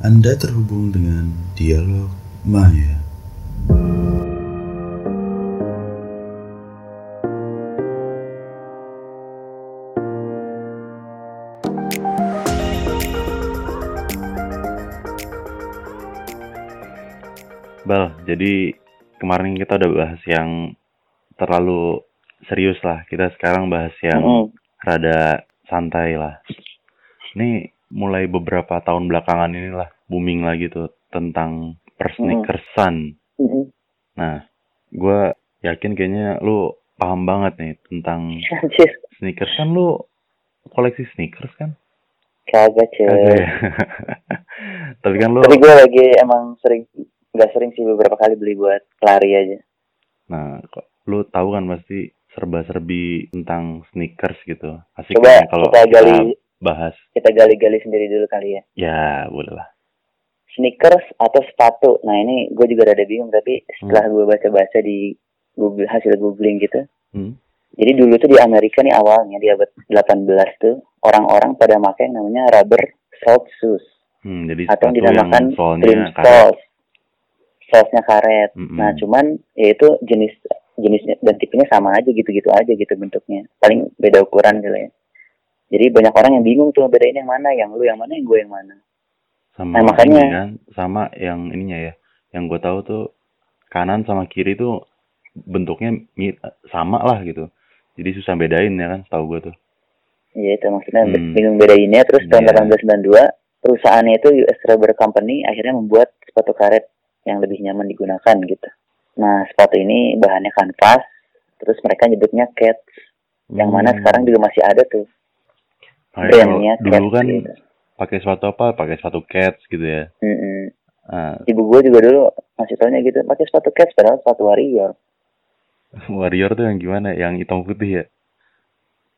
Anda terhubung dengan Dialog Maya. Bal, jadi kemarin kita udah bahas yang terlalu serius lah. Kita sekarang bahas yang Mm-mm. rada santai lah. Ini mulai beberapa tahun belakangan inilah booming lagi tuh tentang persneakersan. Mm-mm. Nah, gua yakin kayaknya lu paham banget nih tentang Anjir, sneakers kan lu koleksi sneakers kan? kagak cuy. Kagak ya? Tapi kan lu Tapi gue lagi emang sering, nggak sering sih beberapa kali beli buat lari aja. Nah, kok lu tahu kan pasti serba-serbi tentang sneakers gitu. Asik Coba kan kalau kita kita gali, bahas. kita gali-gali sendiri dulu kali ya. Ya, boleh lah. Sneakers atau sepatu? Nah ini gue juga rada bingung tapi setelah gue baca-baca di Google hasil googling gitu. Hmm. Jadi dulu tuh di Amerika nih awalnya di abad 18 tuh orang-orang pada pakai yang namanya rubber sole shoes Hmm, jadi atau yang dinamakan soalnya rim karet. soles. Solesnya karet. Mm-mm. Nah, cuman ya itu jenis jenisnya dan tipenya sama aja gitu-gitu aja gitu bentuknya. Paling beda ukuran gitu ya. Jadi banyak orang yang bingung tuh bedain yang mana, yang lu yang mana, yang gue yang mana. Sama Nah, makanya- ini kan, sama yang ininya ya. Yang gue tahu tuh kanan sama kiri tuh bentuknya sama lah gitu. Jadi susah bedain ya kan, tahu gue tuh. Iya itu maksudnya Hmm. bingung bedainnya. Terus tahun Iya. 1892 perusahaannya itu US Rubber Company akhirnya membuat sepatu karet yang lebih nyaman digunakan gitu. Nah sepatu ini bahannya kanvas, terus mereka nyebutnya Keds, yang mana Hmm. sekarang juga masih ada tuh Makanya kalau brandnya dulu kan gitu. pakai sepatu apa? Pakai sepatu cats gitu ya. Mm-mm. Ah, Ibu gue juga dulu masih taunya gitu, pakai sepatu Keds padahal sepatu warrior. warrior tuh yang gimana? Yang hitam putih ya?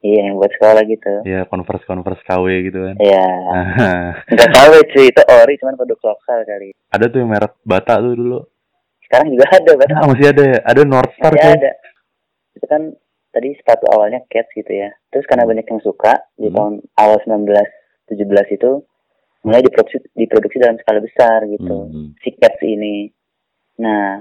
Iya yang buat sekolah gitu. Ya converse converse KW gitu kan. Iya. Nah, Nggak tahu cuy itu ori cuman produk lokal kali. ada tuh yang merek Bata tuh dulu. Sekarang juga ada, Bang. Ah, masih ada ya? Ada North Star Masih coy. ada. Itu kan tadi sepatu awalnya Keds gitu ya. Terus karena banyak yang suka di Hmm. tahun awal 1917 itu mulai diproduksi diproduksi dalam skala besar gitu. Hmm. Si Keds ini. Nah,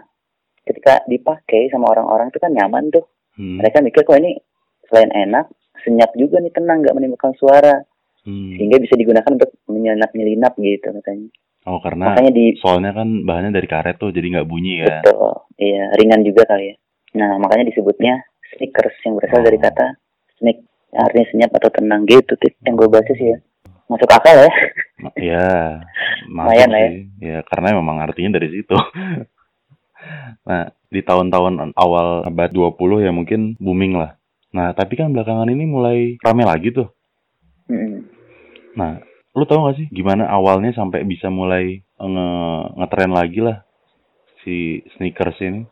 ketika dipakai sama orang-orang itu kan nyaman tuh. Hmm. Mereka mikir kok ini selain enak, senyap juga nih tenang nggak menimbulkan suara Hmm. sehingga bisa digunakan untuk menyelinap-nyelinap gitu katanya. Oh karena Makanya di soalnya kan bahannya dari karet tuh jadi nggak bunyi kan. Betul, iya ringan juga kali ya. Nah makanya disebutnya sneakers yang berasal Oh. dari kata sneak, artinya senyap atau tenang gitu. Tip yang gue baca sih ya. Masuk akal ya. Ya, masuk Lumayan lah ya. Ya karena memang artinya dari situ. nah, di tahun-tahun awal abad 20 ya mungkin booming lah. Nah, tapi kan belakangan ini mulai rame lagi tuh. Mm. Nah, lu tau gak sih gimana awalnya sampai bisa mulai nge ngetren lagi lah si sneakers ini?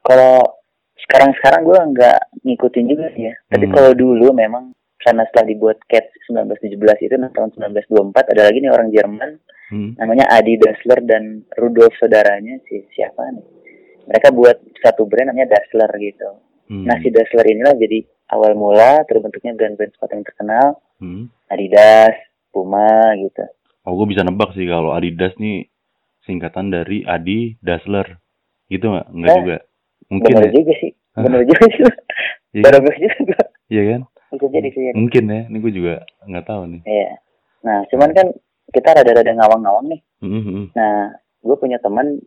Kalau sekarang-sekarang gue nggak ngikutin juga sih ya. Tapi Hmm. kalau dulu memang karena setelah dibuat Cats 1917 itu nah, tahun 1924 ada lagi nih orang Jerman Hmm. namanya Adi Dassler dan Rudolf saudaranya si siapa nih. Mereka buat satu brand namanya Dassler gitu. Hmm. Nah si Dassler inilah jadi awal mula terbentuknya brand-brand sepatu yang terkenal Hmm. Adidas, Puma gitu. Oh, gue bisa nebak sih kalau Adidas nih singkatan dari Adi Dassler. Gitu nggak? Nggak Eh, juga. Mungkin Bener ya. juga sih, Hah? bener juga sih. Iya Baru kan? gue juga. Iya kan? Bisa jadi sih. ya. Mungkin ya. Ini gue juga nggak tahu nih. Iya. Nah cuman kan kita rada-rada ngawang-ngawang nih. Hmm, hmm. Nah gue punya teman,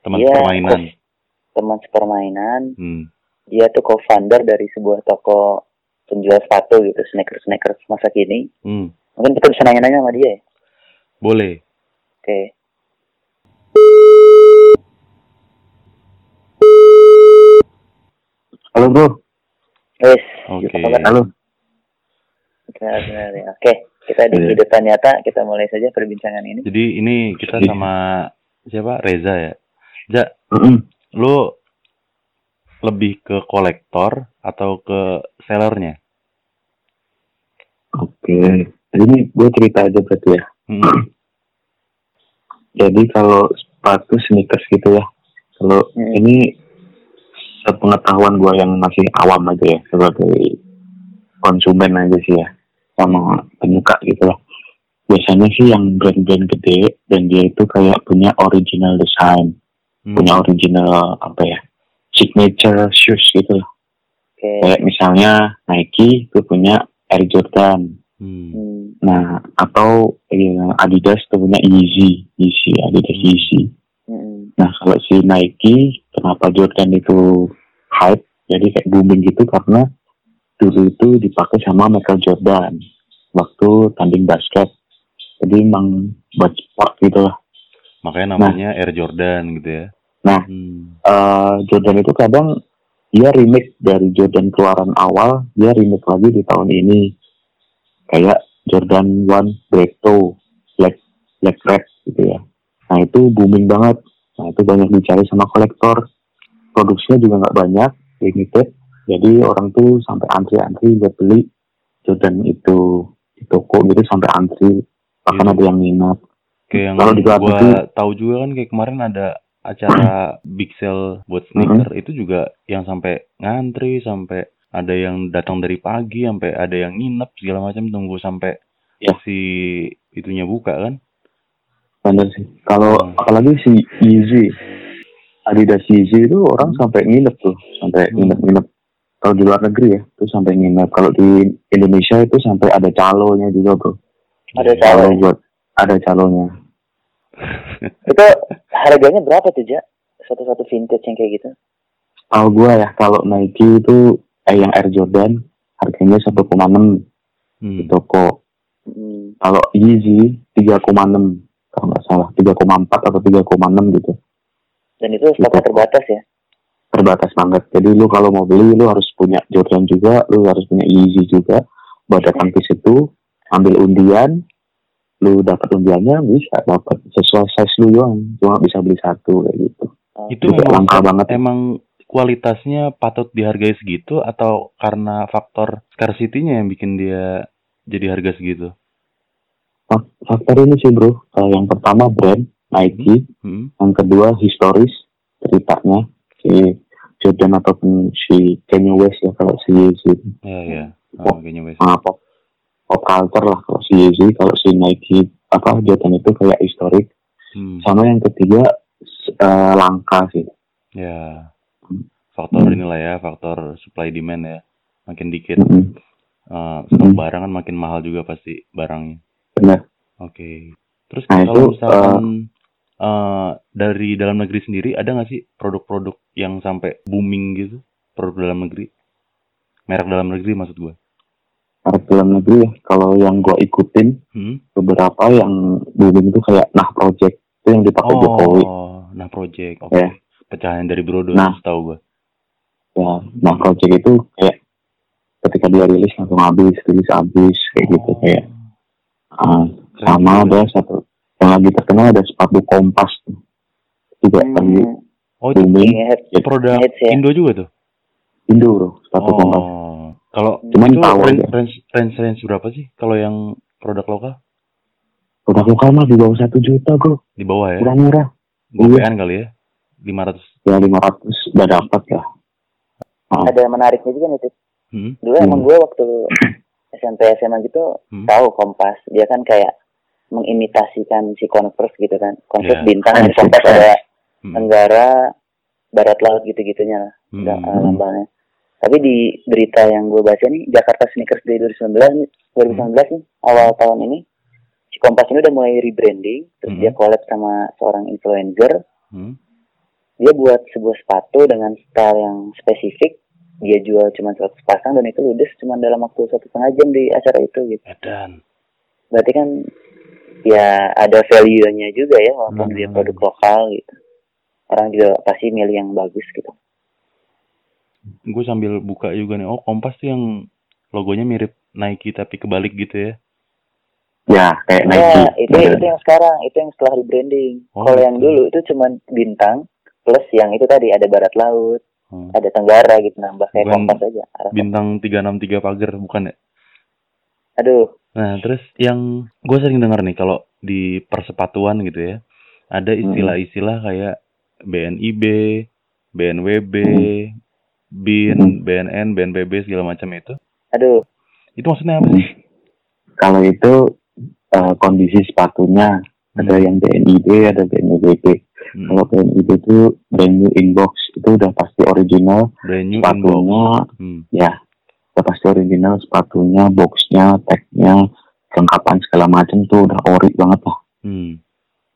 Teman Iya, permainan. teman sepermainan. Hmm. Dia tuh co-founder dari sebuah toko penjual sepatu gitu, sneakers-sneakers masa kini. Hmm. Mungkin kita bisa nanya-nanya sama dia ya. Boleh. Oke. Halo bro, Wes, Oke. kabar? halo. Benar, benar, ya. Oke, kita di Iya. kehidupan nyata kita mulai saja perbincangan ini. Jadi ini kita Iya. sama siapa? Reza ya. Ja, lu lebih ke kolektor atau ke sellernya? Oke, ini gue cerita aja berarti ya. Hmm. Jadi kalau sepatu sneakers gitu ya, kalau Hmm. ini sepengetahuan gue yang masih awam aja ya sebagai konsumen aja sih ya, sama penyuka gitu lah. biasanya sih yang brand-brand gede dan dia itu kayak punya original design, Hmm. punya original apa ya, signature shoes gitu. Oke. Kayak misalnya Nike itu punya Air Jordan. Hmm. Hmm. Nah, atau eh, Adidas itu punya Yeezy, Yeezy, Adidas Hmm. Yeezy. Hmm. Nah, kalau si Nike, kenapa Jordan itu hype, jadi kayak booming gitu karena dulu itu dipakai sama Michael Jordan waktu tanding basket. Jadi emang buat sport gitu lah. Makanya namanya Air Jordan gitu ya. Nah. Hmm. Eh, Jordan itu kadang dia remake dari Jordan keluaran awal, dia remake lagi di tahun ini. Kayak Jordan 1 Breakthrough, Black, Black Red gitu ya. Nah itu booming banget. Nah itu banyak dicari sama kolektor. Produksinya juga nggak banyak, limited. Jadi orang tuh sampai antri-antri buat beli Jordan itu di toko gitu sampai antri. Bahkan Iya. ada yang minat. Kayak yang Kalau di luar gua negeri- tahu juga kan kayak kemarin ada acara big sale buat sneaker itu juga yang sampai ngantri sampai ada yang datang dari pagi sampai ada yang nginep segala macam tunggu sampai Ya. si itunya buka kan Bener sih. Kalau Hmm. apalagi si Yeezy, Adidas Yeezy itu orang sampai nginep tuh, sampai Hmm. nginep-nginep. Kalau di luar negeri ya, itu sampai nginep. Kalau di Indonesia itu sampai ada calonya juga bro. Ada calo. Buat ada calonya. Itu harganya berapa tuh, Ja? Satu-satu vintage yang kayak gitu. Tahu gua ya, kalau Nike itu eh yang Air Jordan harganya 1,6 di Hmm. toko. Hmm. Kalau Yeezy 3,6 kalau nggak salah, 3,4 atau 3,6 gitu. Dan itu stoknya terbatas ya. terbatas banget. Jadi lu kalau mau beli lu harus punya Jordan juga, lu harus punya Yeezy juga. Buat datang ke situ, ambil undian, lu dapat undiannya bisa dapat sesuai size lu doang. Cuma bisa beli satu kayak gitu. Oh. itu memang langka banget. emang kualitasnya patut dihargai segitu atau karena faktor scarcity-nya yang bikin dia jadi harga segitu Faktor ini sih bro, Eh, yang pertama brand Nike, hmm? yang kedua historis ceritanya si Jordan ataupun si Kanye West ya kalau si Yeezy ya ya Oh. oh, kayaknya wes Ah, pop, pop culture lah kalau si Yeezy, kalau si Nike apa Jordan itu kayak historik hmm. sama yang ketiga s- eh, langka sih Ya, faktor Hmm. inilah ya, faktor supply demand ya. Makin dikit, Mm-mm. eh, stok Hmm. barang kan makin mahal juga pasti barangnya. Benar Oke. Terus Nah, kalau itu, misalkan eh, dari dalam negeri sendiri ada nggak sih produk-produk yang sampai booming gitu? Produk dalam negeri, merek dalam negeri maksud gue. Arab dalam negeri ya kalau yang gua ikutin Hmm? beberapa yang booming itu kayak nah project itu yang dipakai Jokowi Oh, nah project, oke. Ya. Pecahan dari Brodo, Nah. tahu gue. ya nah project itu kayak ketika dia rilis langsung habis rilis habis kayak gitu kayak ah, Keren sama ada satu yang lagi terkenal ada sepatu kompas tuh. juga lagi Hmm. Oh, itu booming Ingat. produk ya. Indo juga tuh? Indo bro sepatu kompas Oh, kalau Cuman itu tahu range, range, range, range berapa sih kalau yang produk lokal? udah lokal mah di bawah satu juta bro Di bawah ya? murah murah Gopean kali ya? 500. ya 500 udah dapat ya Ada menariknya juga nih. Hmm? Dulu emang gue waktu SMP SMA gitu Hmm. tahu Kompas. Dia kan kayak mengimitasikan si Converse gitu kan. Converse Iya. bintang di Kompas ada Hmm. Tenggara, Barat Laut gitu-gitunya lah. Hmm. Lambangnya. Tapi di berita yang gue baca nih Jakarta Sneakers Day 2019 nih, 2019 nih awal tahun ini si Kompas ini udah mulai rebranding terus Mhm. dia collab sama seorang influencer Hmm. dia buat sebuah sepatu dengan style yang spesifik dia jual cuma 100 pasang dan itu ludes cuma dalam waktu satu setengah jam di acara itu gitu Edan. berarti kan ya ada value-nya juga ya walaupun Hmm. dia produk lokal gitu orang juga pasti milih yang bagus gitu Gue sambil buka juga nih. Oh, Kompas tuh yang logonya mirip Nike tapi kebalik gitu ya. ya kayak Nike ya itu itu yang sekarang itu yang setelah rebranding Oh, kalau yang gitu. dulu itu cuma bintang plus yang itu tadi ada barat laut Hmm. ada tenggara gitu nambah kayak Bukan kompas aja Arah- Bintang 363 pagar bukan ya? aduh Nah, terus yang gue sering dengar nih kalau di persepatuan gitu ya, ada istilah-istilah kayak BNIB, BNWB, BIN, Hmm. BNN, BNPB segala macam itu. aduh Itu maksudnya apa sih? kalau itu eh, kondisi sepatunya. Ada yang BNIB, ada BNWB. Hmm. Kalau BNIB itu brand new inbox, itu udah pasti original Brand new inbox. sepatunya, Hmm. ya udah pasti original sepatunya, boxnya, tagnya, kelengkapan segala macam tuh udah ori banget lah. Hmm.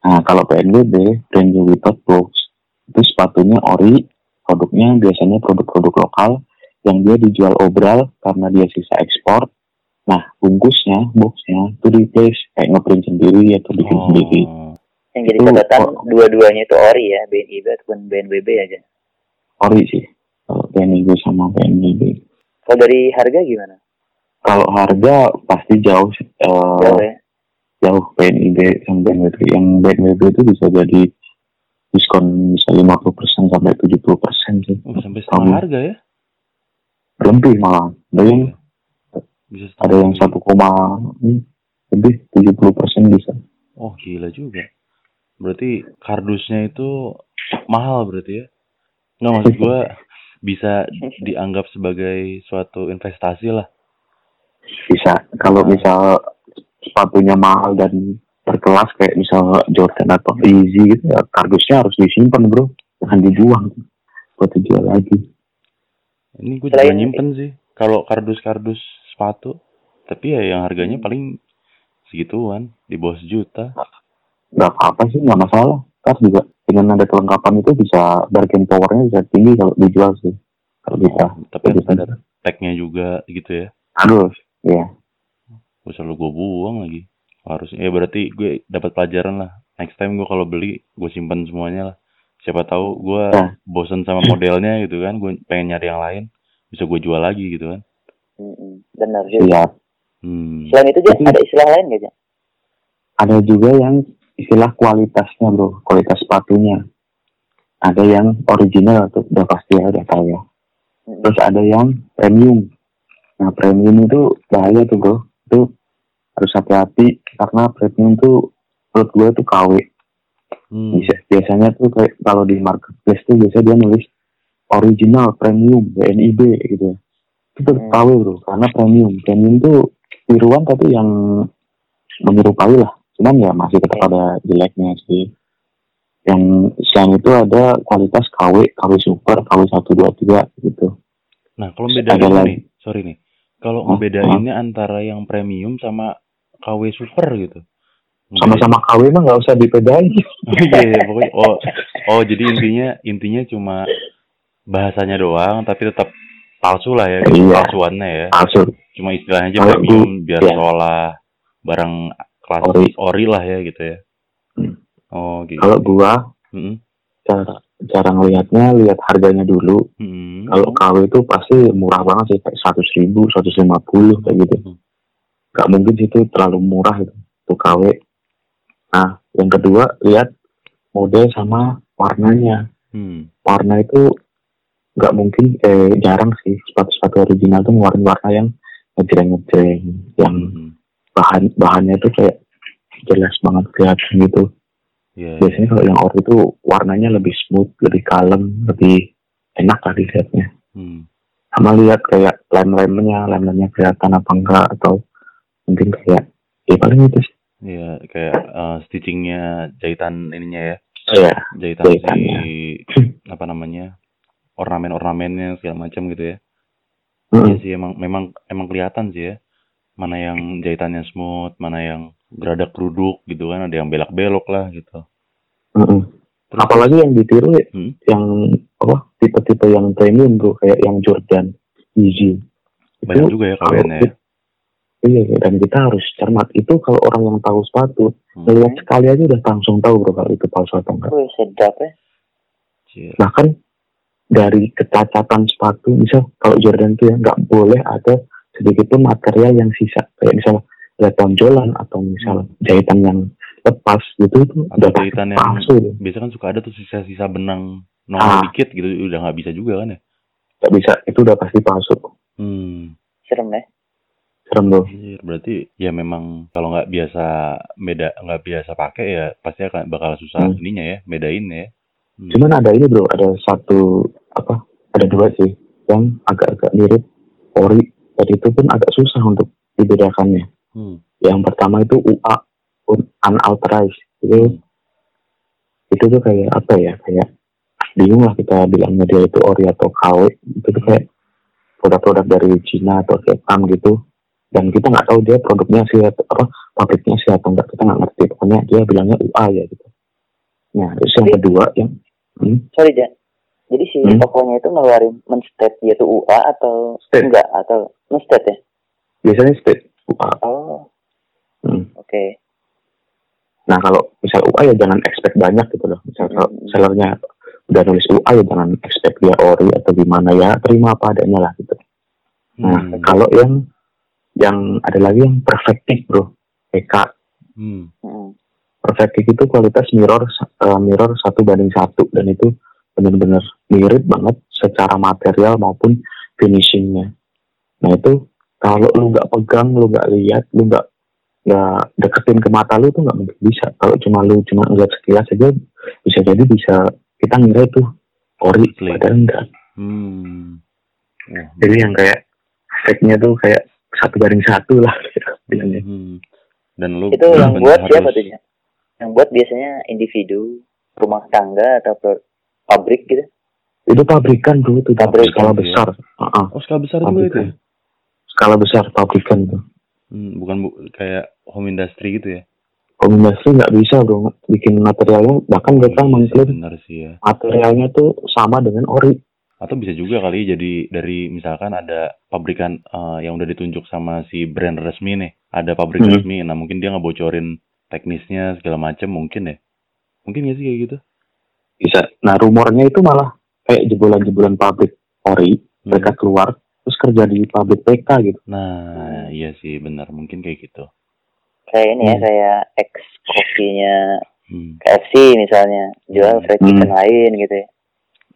Nah kalau BNWB, brand new without box, itu sepatunya ori, produknya biasanya produk-produk lokal yang dia dijual obral karena dia sisa ekspor. Nah bungkusnya, boxnya itu replace kayak ngeprint sendiri atau bikin sendiri. Oh. Yang jadi catatan kok- dua-duanya itu ori ya, BNIB ataupun BNBB aja. Ori sih, kalau BNWB sama BNWB. Kalau dari harga gimana? Kalau harga pasti jauh, eh, Jauh ya? jauh BNIB sama BNWB. Yang BNWB itu bisa jadi diskon bisa 50% sampai 70% sih. Oh, sampai setengah harga ya? Lebih malah. Ada yang Bisa ada yang setengah. 1, koma, hmm, lebih 70% bisa. Oh, gila juga. Berarti kardusnya itu mahal berarti ya? Nggak maksud gua bisa dianggap sebagai suatu investasi lah. Bisa. Kalau misal sepatunya mahal dan berkelas kayak misal Jordan atau Easy gitu ya kardusnya harus disimpan bro. Jangan dibuang. Buat dijual lagi. Ini gue juga nyimpen sih. Kalau kardus-kardus sepatu. Tapi ya yang harganya paling segituan. Di bawah sejuta. Nggak apa-apa sih nggak masalah kan juga dengan ada kelengkapan itu bisa bargain powernya bisa tinggi kalau dijual sih kalau bisa Oh, tapi harus ada tagnya juga gitu ya. harus ya Gue selalu gue buang lagi. Harusnya ya berarti gue dapat pelajaran lah. Next time gue kalau beli gue simpan semuanya lah. Siapa tahu gue Nah. bosen sama modelnya gitu kan. Gue pengen nyari yang lain. Bisa gue jual lagi gitu kan. Benar juga. siap Hmm. Selain itu aja Tapi- ada istilah lain Jan? ada juga yang istilah kualitasnya bro. Kualitas sepatunya. Ada yang original tuh. Udah pasti ya udah tahu ya. Mm-mm. terus ada yang premium. Nah premium itu bahaya tuh bro. Itu harus hati-hati karena premium tuh menurut gue tuh KW Hmm. Bisa- biasanya tuh kayak kalau di marketplace tuh biasanya dia nulis original premium BNIB gitu. Itu tetap Hmm. KW bro. Karena premium. Premium tuh tiruan tapi yang menyerupai lah cuman ya masih tetap ada jeleknya sih yang selain itu ada kualitas KW KW super KW 123 gitu Nah, kalau lagi. nih, sorry nih. Kalau Hah? ngebedainnya antara yang premium sama KW super gitu. sama-sama KW mah nggak usah dipedain Oh, iya, iya, pokoknya oh oh jadi intinya intinya cuma bahasanya doang tapi tetap palsu lah ya Iya. palsuannya ya palsu cuma istilahnya aja premium biar iya. seolah barang Ori. ori. lah ya gitu ya Hmm. oh gitu kalau gua Mm-mm. cara cara ngelihatnya lihat harganya dulu Mm-mm. Kalau KW itu pasti murah banget sih kayak seratus ribu, seratus lima puluh kayak gitu. Hmm. Gak mungkin sih itu terlalu murah itu, itu KW. Nah, yang kedua lihat model sama warnanya. Hmm. Warna itu nggak mungkin, eh jarang sih sepatu-sepatu original tuh ngeluarin warna yang ngejreng-ngejreng, yang Hmm. Bahan bahannya tuh kayak jelas banget kelihatan gitu. Iya, iya. Biasanya kalau yang ori itu warnanya lebih smooth, lebih kalem, lebih enak lah dilihatnya. Hmm. sama lihat kayak lem-lemnya, lem-lemnya kelihatan apa enggak atau mungkin kayak ya paling itu sih. Iya, kayak eh, stitchingnya jahitan ininya ya Oh ya, jahitan Jahitannya. si apa namanya ornamen-ornamennya segala macam gitu ya Mm-mm. Iya sih emang memang emang kelihatan sih ya mana yang jahitannya smooth mana yang geradak geruduk gitu kan ada yang belak-belok lah gitu Mm-mm. Terus- apalagi yang ditiru ya, Hmm? yang apa tipe-tipe yang premium bro kayak yang Jordan, Yeezy. banyak juga ya KWN ya Iya, dan kita harus cermat itu kalau orang yang tahu sepatu, Hmm. melihat sekali aja udah langsung tahu bro kalau itu palsu atau enggak. Wih, sedap ya. Bahkan dari kecacatan sepatu, misal kalau Jordan tuh ya nggak boleh ada sedikit pun material yang sisa, kayak misal ada tonjolan atau misal jahitan yang lepas gitu itu Atau jahitan yang- palsu biasa kan suka ada tuh sisa-sisa benang Ah. nongol dikit gitu udah nggak bisa juga kan ya nggak bisa itu udah pasti palsu hmm Serem ya. serem bro Anjir, berarti ya memang kalau nggak biasa beda nggak biasa pakai ya pasti akan bakal susah Hmm. ininya ya bedain ya Hmm. cuman ada ini bro ada satu apa ada dua sih yang agak-agak mirip ori dan itu pun agak susah untuk dibedakannya Hmm. yang pertama itu UA un- unauthorized itu Hmm. itu tuh kayak apa ya kayak bingung lah kita bilangnya dia itu ori atau KW itu tuh kayak produk-produk dari Cina atau Vietnam gitu dan kita nggak tahu dia produknya sih apa pabriknya sih atau enggak kita nggak ngerti pokoknya dia bilangnya UA ya gitu nah terus yang kedua yang hmm, Sorry, Ja. Jadi si Hmm. tokonya itu ngeluarin menstate dia tuh UA atau State. enggak atau menstate ya? biasanya state UA Oh, Hmm. oke. Nah kalau misal UA ya jangan expect banyak gitu loh. Misal kalau Hmm. sellernya udah nulis UA ya jangan expect dia ori atau gimana ya terima apa adanya lah gitu. Nah Hmm. kalau yang yang ada lagi yang perfective bro, PK. Hmm. Hmm. Perfective itu kualitas mirror eh, mirror satu banding satu dan itu benar-benar mirip banget secara material maupun finishingnya. Nah itu kalau lu nggak pegang, lu nggak lihat, lu nggak nggak deketin ke mata lu tuh nggak mungkin bisa. Kalau cuma lu cuma ngeliat sekilas aja bisa jadi bisa kita ngira itu ori, padahal enggak. Hmm. Jadi yang kayak fake-nya tuh kayak satu banding satu lah gitu, bilangnya. hmm. Dan lu Itu yang buat siapa harus- tuh, Ja? Yang buat biasanya individu, rumah tangga atau pabrik gitu. Itu pabrikan tuh, itu Pabrikan, skala iya. besar. Heeh, Oh, skala besar juga itu. Ya? Skala besar pabrikan tuh. Hmm, bukan bu kayak home industry gitu ya. Home industry nggak bisa bro bikin materialnya bahkan mereka mengklaim ya. materialnya tuh sama dengan ori. Atau bisa juga kali jadi dari misalkan ada pabrikan eh, yang udah ditunjuk sama si brand resmi nih, ada pabrik Hmm. resmi, nah mungkin dia ngebocorin teknisnya segala macam mungkin ya. Mungkin gak sih kayak gitu? Bisa. Nah rumornya itu malah kayak jebolan-jebolan pabrik ori Hmm. mereka keluar terus kerja di pabrik PK gitu. Nah, iya sih benar, mungkin kayak gitu. Kayak ini ya, Hmm. kayak ex kopinya Hmm. KFC misalnya, jual Hmm. fried chicken Hmm. lain gitu ya.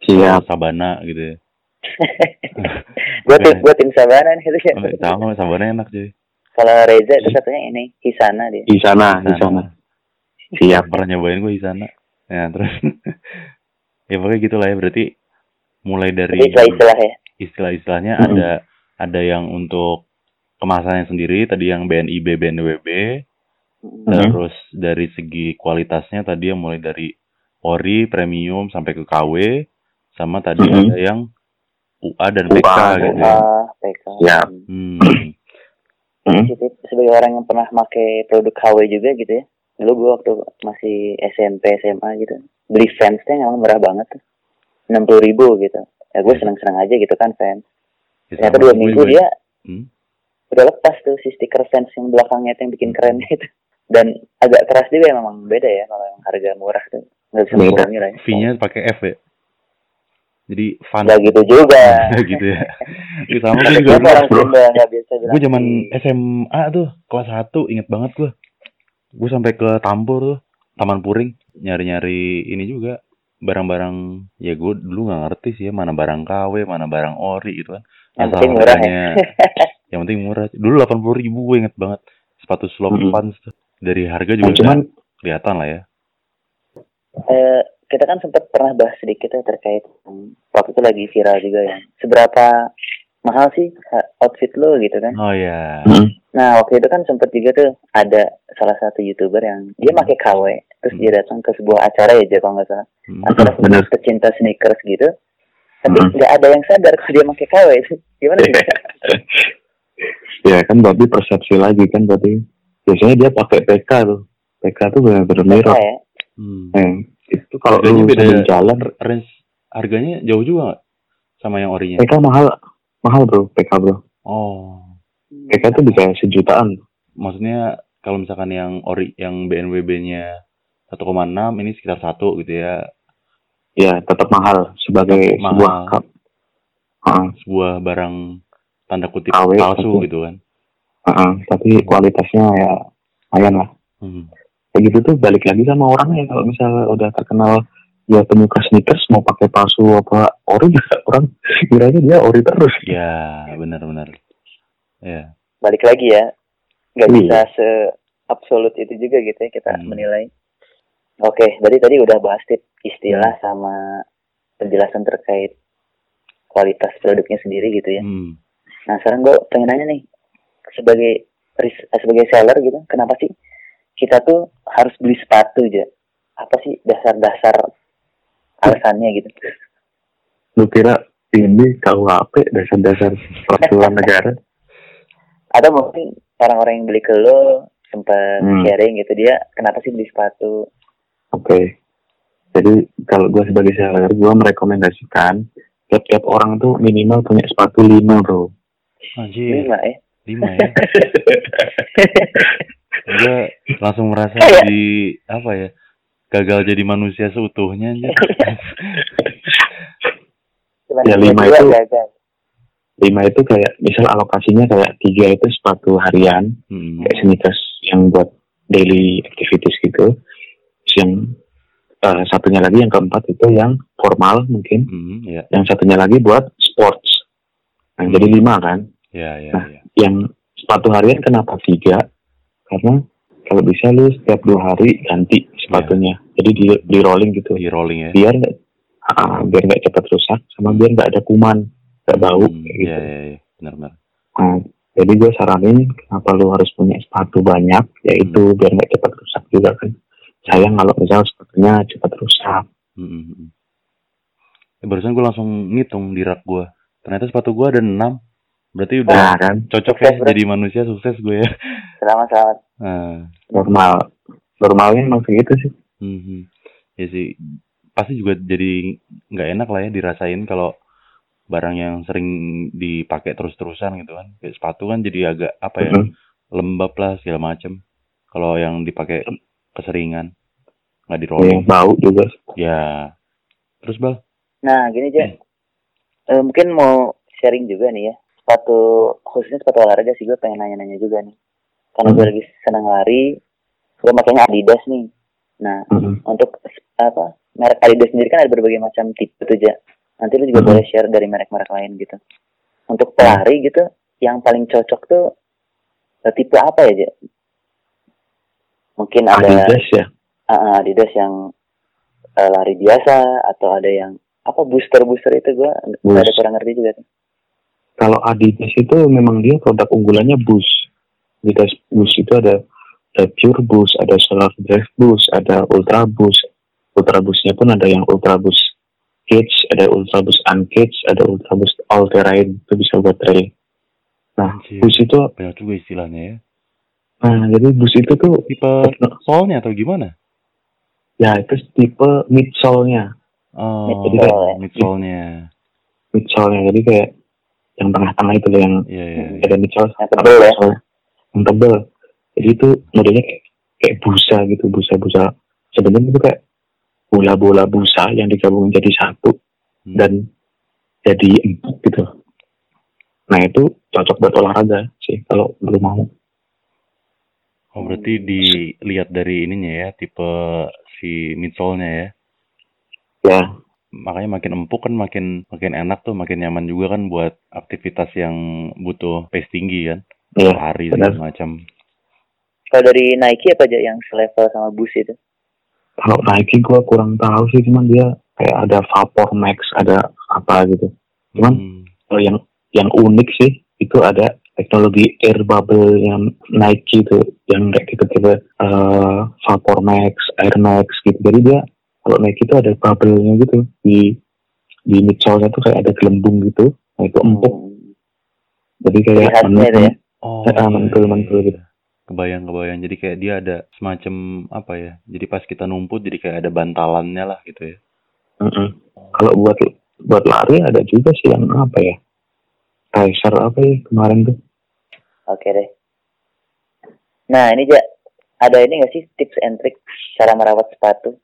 Siap. Sabana gitu ya. Gue tim, Oke. gue tim Sabana nih gitu ya. Oh, sama Sabana enak cuy. Kalau Reza itu satunya ini, Hisana dia. Di sana, di sana. Siap. pernah nyobain gue di sana. Ya terus ya pokoknya gitu lah ya berarti mulai dari Jadi istilah-istilah ya. Istilah-istilahnya Mm-mm. ada ada yang untuk kemasannya sendiri tadi yang BNIB BNWB Hmm. Mhm. terus dari segi kualitasnya tadi yang mulai dari ori premium sampai ke KW sama tadi Mhm. ada yang UA dan PK UA, gitu ya. PK. Siap. Hmm. Hmm. Sebagai orang yang pernah pakai produk KW juga gitu ya. Dulu gue waktu masih SMP, SMA gitu. Beli fans tuh yang emang murah banget tuh. 60 ribu gitu. Ya gue seneng-seneng aja gitu kan fans. Ya, Ternyata dua minggu gue- dia Hmm. udah lepas tuh si stiker fans yang belakangnya itu yang bikin keren itu. Dan agak keras juga ya memang beda ya kalau yang harga murah tuh. Nggak bisa Beda. bohongin lah ya. V-nya pakai F ya. Jadi fun. Nggak gitu juga. gitu ya. Itu sama gue juga orang bro. Sunda nggak biasa bilang gue zaman SMA tuh kelas 1 inget banget gue gue sampai ke Tampur tuh Taman Puring nyari-nyari ini juga barang-barang ya gue dulu nggak ngerti sih ya mana barang KW mana barang ori gitu kan yang Asal penting murah ya. yang penting murah dulu delapan puluh ribu gue inget banget sepatu slop pants tuh. dari harga Nah, juga cuman udah kelihatan lah ya Eh, kita kan sempat pernah bahas sedikit ya terkait hmm, waktu itu lagi viral juga ya. Seberapa mahal sih outfit lo gitu kan? oh ya hmm, Nah waktu itu kan sempat juga tuh ada salah satu youtuber yang dia Hmm. pakai KW, terus Hmm. dia datang ke sebuah acara ya kalau nggak salah, Hmm. acara Hmm, bener. pecinta sneakers gitu. Tapi Hmm. nggak ada yang sadar kalau dia pakai KW itu. Gimana sih? ya kan berarti persepsi lagi kan berarti biasanya dia pakai PK tuh. PK tuh benar-benar mirror. Ya. Hmm. Eh, itu kalau lu beda. jalan range harganya jauh juga sama yang orinya PK mahal mahal bro PK bro. oh PK tuh bisa sejutaan. maksudnya kalau misalkan yang ori yang BNWB-nya 1,6 ini sekitar satu gitu ya Ya tetap mahal sebagai Mahal. sebuah Ah, sebuah barang tanda kutip KW, palsu betul. gitu kan ah. tapi kualitasnya ya lumayan lah. hmm. Kayak gitu tuh balik lagi sama orangnya kalau misalnya udah terkenal ya penyuka sneakers mau pakai palsu apa ori juga orang kiranya dia ori terus. ya benar-benar ya Balik lagi ya, nggak Iya. bisa se absolut itu juga gitu ya kita Hmm. menilai. Oke, berarti tadi udah bahas tip istilah sama penjelasan terkait kualitas produknya sendiri gitu ya. hmm. Nah sekarang gue pengen nanya nih sebagai eh, sebagai seller gitu, kenapa sih kita tuh harus beli sepatu aja. Apa sih dasar-dasar alasannya gitu? Lu kira ini KUHP dasar-dasar peraturan negara? Atau mungkin orang-orang yang beli ke lo sempat Hmm. sharing gitu dia kenapa sih beli sepatu? Oke. Jadi kalau gue sebagai seller, gue merekomendasikan tiap-tiap orang tuh minimal punya sepatu lima bro. Anjir, Lima ya. lima ya. Gue langsung merasa Kayak- di apa ya? Gagal jadi manusia seutuhnya. Cuman Ya, lima itu- gagal. Lima itu kayak misal alokasinya kayak tiga itu sepatu harian, Hmm. kayak sneakers yang buat daily activities gitu. Terus yang eh, satunya lagi yang keempat itu yang formal mungkin, Hmm, ya, yang satunya lagi buat sports. Nah, jadi lima kan. ya, ya, Nah. ya. Yang sepatu harian kenapa tiga? Karena kalau bisa lu setiap dua hari ganti sepatunya. Jadi di, di rolling gitu. Di rolling ya. Biar nggak ah, biar nggak cepat rusak, sama biar nggak ada kuman, nggak bau Hmm, kayak ya, gitu. ya, ya, benar-benar. Nah, jadi gue saranin kenapa lu harus punya sepatu banyak, yaitu Hmm. biar nggak cepat rusak juga kan. Sayang kalau misal sepatunya cepat rusak. Hmm, hmm, hmm. Eh, barusan gue langsung ngitung di rak gue. Ternyata sepatu gue ada 6. Berarti udah Nah kan, cocok ya bro. jadi manusia sukses gue ya. Selamat selamat. Nah, normal. Normalnya emang segitu sih. hmm, hmm. Ya sih, pasti juga jadi nggak enak lah ya dirasain kalau barang yang sering dipakai terus-terusan gitu kan. Kayak sepatu kan jadi agak apa ya, Mhm. lembab lah segala macem. Kalau yang dipakai keseringan, nggak di rolling. bau juga. Ya, terus bal? Nah gini aja. Eh, mungkin mau sharing juga nih ya. Sepatu khususnya sepatu olahraga sih gue pengen nanya-nanya juga nih. Karena gue lagi senang lari, gue makanya Adidas nih. Nah Mhm. untuk apa merek Adidas sendiri kan ada berbagai macam tipe tuh ja. Nanti lu juga Mhm. boleh share dari merek-merek lain gitu. Untuk pelari gitu, yang paling cocok tuh eh, tipe apa ya ja? Mungkin ada Adidas ya. Ah, Adidas yang eh, lari biasa atau ada yang apa booster booster itu gue nggak ada kurang ngerti juga tuh. Kalau Adidas itu memang dia produk unggulannya Boost. Adidas Boost itu ada ada Pure Boost, ada Solar Drive Boost, ada Ultra Boost. Ultra Boostnya pun ada yang Ultra Boost Cage, ada Ultra Boost Uncage, ada Ultra Boost All Terrain itu bisa buat trail. Nah, Anjir. Boost itu, Banyak juga istilahnya ya. nah jadi Boost itu tuh Tipe solnya atau gimana? ya itu tipe midsole-nya, Oh, Midsole ya. midsole-nya. midsole-nya. Jadi kayak yang tengah-tengah itu yang Iya, iya, iya. ada midsole, Yang tebel ya. Yang tebel. Jadi itu modelnya kayak, kayak busa gitu, busa-busa. Sebenarnya itu kayak bola-bola busa yang digabungin jadi satu Hmm. dan jadi empuk gitu. Nah itu cocok buat olahraga sih kalau belum mau. Oh, berarti dilihat dari ininya ya, tipe si midsole-nya ya. Ya, Makanya makin empuk kan makin makin enak tuh, makin nyaman juga kan buat aktivitas yang butuh pace tinggi kan. Ya. Benar. segala macam. Kalau dari Nike apa aja yang selevel sama Boost itu? Kalau Nike gue kurang tahu sih, cuman dia kayak ada Vapor Max, ada apa gitu. Cuman Hmm. kalau yang yang unik sih itu ada teknologi air bubble yang Nike itu yang kayak gitu gitu eh, Vapor Max, Air Max gitu. Jadi dia kalau Nike itu ada bubble-nya gitu di di midsole-nya tuh kayak ada gelembung gitu. Nah itu empuk. Hmm. Jadi kayak itu ya? Oh, Ah, iya, mantul, iya, mantul iya. gitu. Kebayang, kebayang. Jadi kayak dia ada semacam apa ya? Jadi pas kita numput jadi kayak ada bantalannya lah gitu ya. Mm-mm. Kalau buat buat lari ada juga sih yang apa ya? Racer apa ya kemarin tuh? Oke deh. Nah ini ja ada ini nggak sih tips and trick cara merawat sepatu?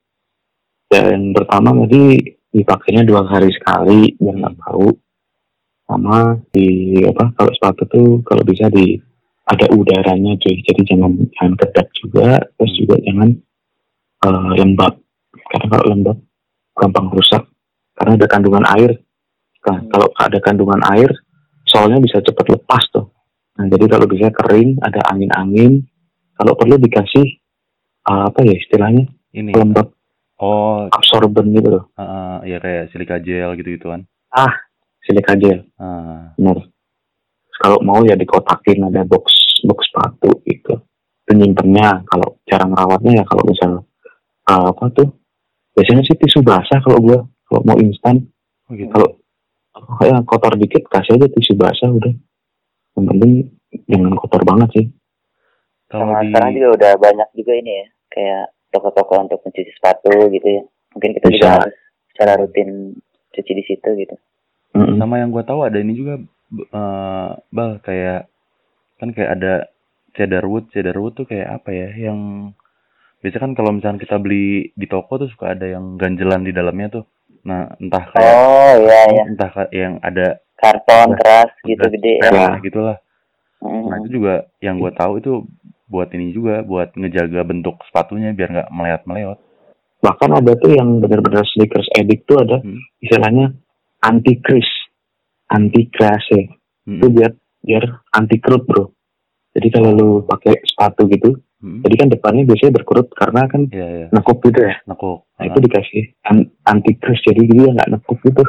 Ya, yang pertama tadi dipakainya dua hari sekali biar nggak bau. Sama di apa kalau sepatu tuh kalau bisa di ada udaranya cuy. Jadi jangan jangan kedap juga, terus juga jangan eh, lembab. Karena kalau lembab gampang rusak karena ada kandungan air. Nah, kalau ada kandungan air, soalnya bisa cepat lepas tuh. Nah, jadi kalau bisa kering, ada angin-angin, kalau perlu dikasih eh, apa ya istilahnya Ini. pelembab Oh, absorben gitu loh. ah, ya kayak silika gel gitu-gitu kan. Silika gel, Ah, Kalau mau ya dikotakin ada box box sepatu gitu. Itu penyimpannya kalau cara ngerawatnya ya kalau misal uh, apa tuh biasanya sih tisu basah kalau gua kalau mau instan Oh gitu. kalau ya kotor dikit kasih aja tisu basah udah yang penting jangan kotor banget sih Kalau Sama di sekarang juga udah banyak juga ini ya, kayak toko-toko untuk mencuci sepatu gitu ya. Mungkin kita juga Bisa. harus secara rutin cuci di situ gitu. Mm-mm. sama yang gua tahu ada ini juga eh, bal kayak kan kayak ada cedarwood cedarwood tuh kayak apa ya yang biasanya kan kalau misalnya kita beli di toko tuh suka ada yang ganjelan di dalamnya tuh nah entah kayak Oh iya ya, entah yang ada karton keras gitu gede ya. gitulah Mm. nah itu juga yang gua tahu itu buat ini juga buat ngejaga bentuk sepatunya biar nggak meleot meleot bahkan ada tuh yang benar-benar sneakers edit tuh ada Hmm. istilahnya anti crease anti crase itu biar biar anti kerut bro. Jadi kalau lu pakai sepatu gitu jadi kan depannya biasanya berkerut karena kan Iya iya. nekuk gitu ya? Nekuk. Nah itu dikasih an- anti crease jadi dia nggak nekuk gitu.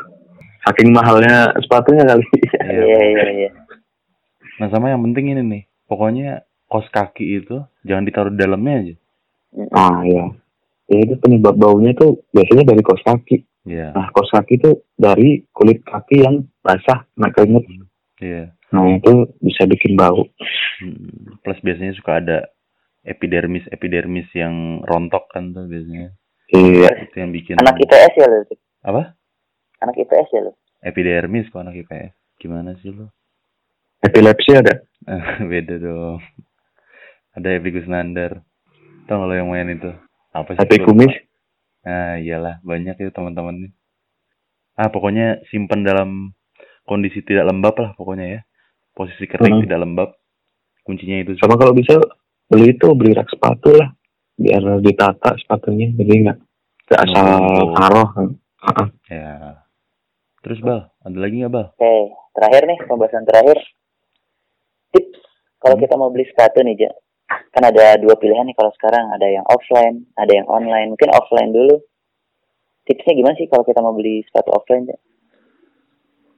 Saking mahalnya sepatunya kali. Iya. Iya iya iya. Nah sama yang penting ini nih, pokoknya kos kaki itu jangan ditaruh di dalamnya aja. ah ya ya itu penyebab baunya tuh biasanya dari kos kaki Iya, nah kos kaki itu dari kulit kaki yang basah kena keringet iya. nah itu bisa bikin bau Hmm, Plus biasanya suka ada epidermis epidermis yang rontok kan tuh biasanya. iya Itu yang bikin Anak IPS ya lo? apa? Anak IPS ya lo? Epidermis kok anak IPS. Gimana sih lo? epilepsi ada Beda dong. Ada Epi Kusnandar. Tau nggak lo yang main itu? Apa sih? Epi Gua lupa. kumis Nah, iyalah banyak itu teman-temannya. Ah, pokoknya simpan dalam kondisi tidak lembab lah pokoknya ya. Posisi kering Hmm. tidak lembab. Kuncinya itu. sama kalau bisa beli itu beli rak sepatu lah biar ditata sepatunya jadi nggak nggak asal taruh Heeh. Ya. Terus Bal, ada lagi nggak Bal? Oke, terakhir nih pembahasan terakhir. Tips kalau Hmm. kita mau beli sepatu nih, Ja. Kan ada dua pilihan nih kalau sekarang, ada yang offline, ada yang online. Mungkin offline dulu. Tipsnya gimana sih kalau kita mau beli sepatu offline, Ja?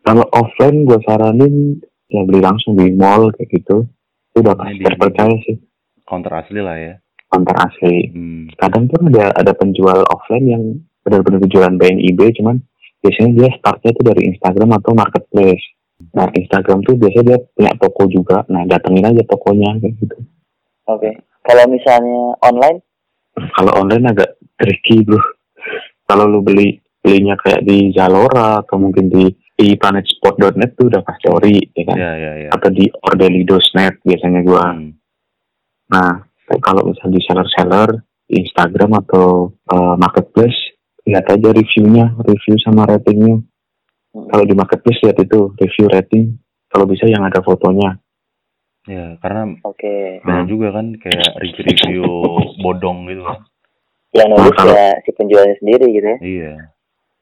kalau offline gue saranin ya beli langsung di mall kayak gitu itu udah pasti terpercaya sih Counter asli lah ya. konter asli Hmm. kadang tuh ada ada penjual offline yang benar-benar jualan BNIB cuman biasanya dia startnya tuh dari Instagram atau marketplace nah Instagram tuh biasanya dia punya toko juga nah datengin aja tokonya kayak gitu Oke. Kalau misalnya online, kalau online agak tricky bro. Kalau lu beli belinya kayak di Zalora atau mungkin di di planetsport.net tuh udah pasti ori ya kan? Ya ya ya. atau di ordelidos.net biasanya gua. Hmm. nah kalau misalnya di seller-seller Instagram atau uh, marketplace lihat aja reviewnya review sama ratingnya. Kalau di marketplace lihat itu review rating. Kalau bisa yang ada fotonya Ya, karena oke. banyak Hmm. juga kan kayak review-review bodong gitu kan. Yang nulis Nah, kalau- ya si penjualnya sendiri gitu ya. Iya.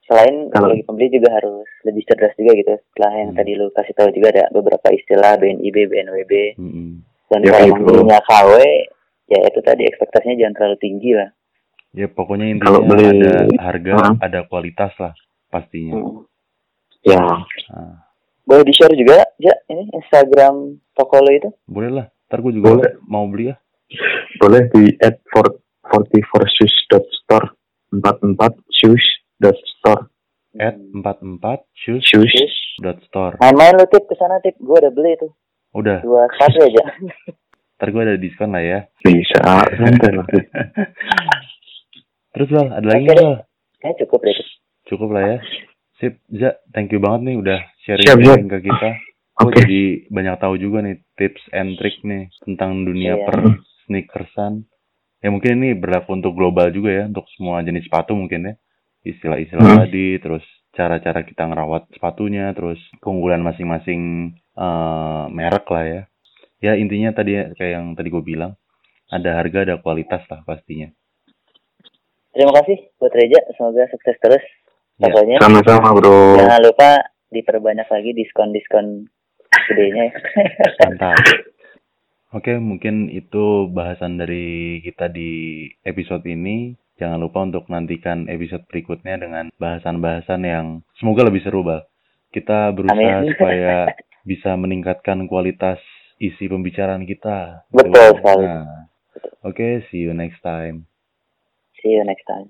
Selain Kalau- bagi pembeli juga harus lebih cerdas juga gitu. Setelah yang Hmm. tadi lu kasih tahu juga ada beberapa istilah BNIB, BNWB. Mm-mm. Dan Ya, kalau itu. emang belinya KW, ya itu tadi ekspektasinya jangan terlalu tinggi lah. Ya pokoknya intinya Kalau beli- ada harga, Hah? ada kualitas lah pastinya. Hmm. ya Nah, Boleh di share juga, Ja, ini Instagram toko lo itu? boleh lah. Ntar gue juga Boleh. mau beli ya. boleh di at 44 shoes dot store 44 shoes dot store At 44 shoes shoes dot store. Main-main lo tip ke sana tip, gue udah beli tuh Udah, dua sepatu aja. ntar gue ada diskon lah ya. bisa santai lah Terus Bal, ada lagi nggak? Kayaknya cukup deh. Cukup lah ya. Sip, Ja, thank you banget nih udah Siap, sharing-sharing ke kita. Gue Oke. jadi banyak tahu juga nih tips and trick nih tentang dunia Iya. per sneakersan. Ya mungkin ini berlaku untuk global juga ya, untuk semua jenis sepatu mungkin ya. Istilah-istilah Hmm. tadi, terus cara-cara kita ngerawat sepatunya, terus keunggulan masing-masing eh, merek lah ya. Ya intinya tadi ya, kayak yang tadi gue bilang, ada harga, ada kualitas lah pastinya. Terima kasih buat Reja, semoga sukses terus. Ya. Pokoknya sama-sama bro jangan lupa diperbanyak lagi diskon-diskon gedenya ya. Mantap. Oke, mungkin itu bahasan dari kita di episode ini. Jangan lupa untuk nantikan episode berikutnya dengan bahasan-bahasan yang semoga lebih seru, Bal. Kita berusaha Amin. supaya bisa meningkatkan kualitas isi pembicaraan kita. Betul sekali. Nah, Oke, see you next time. See you next time.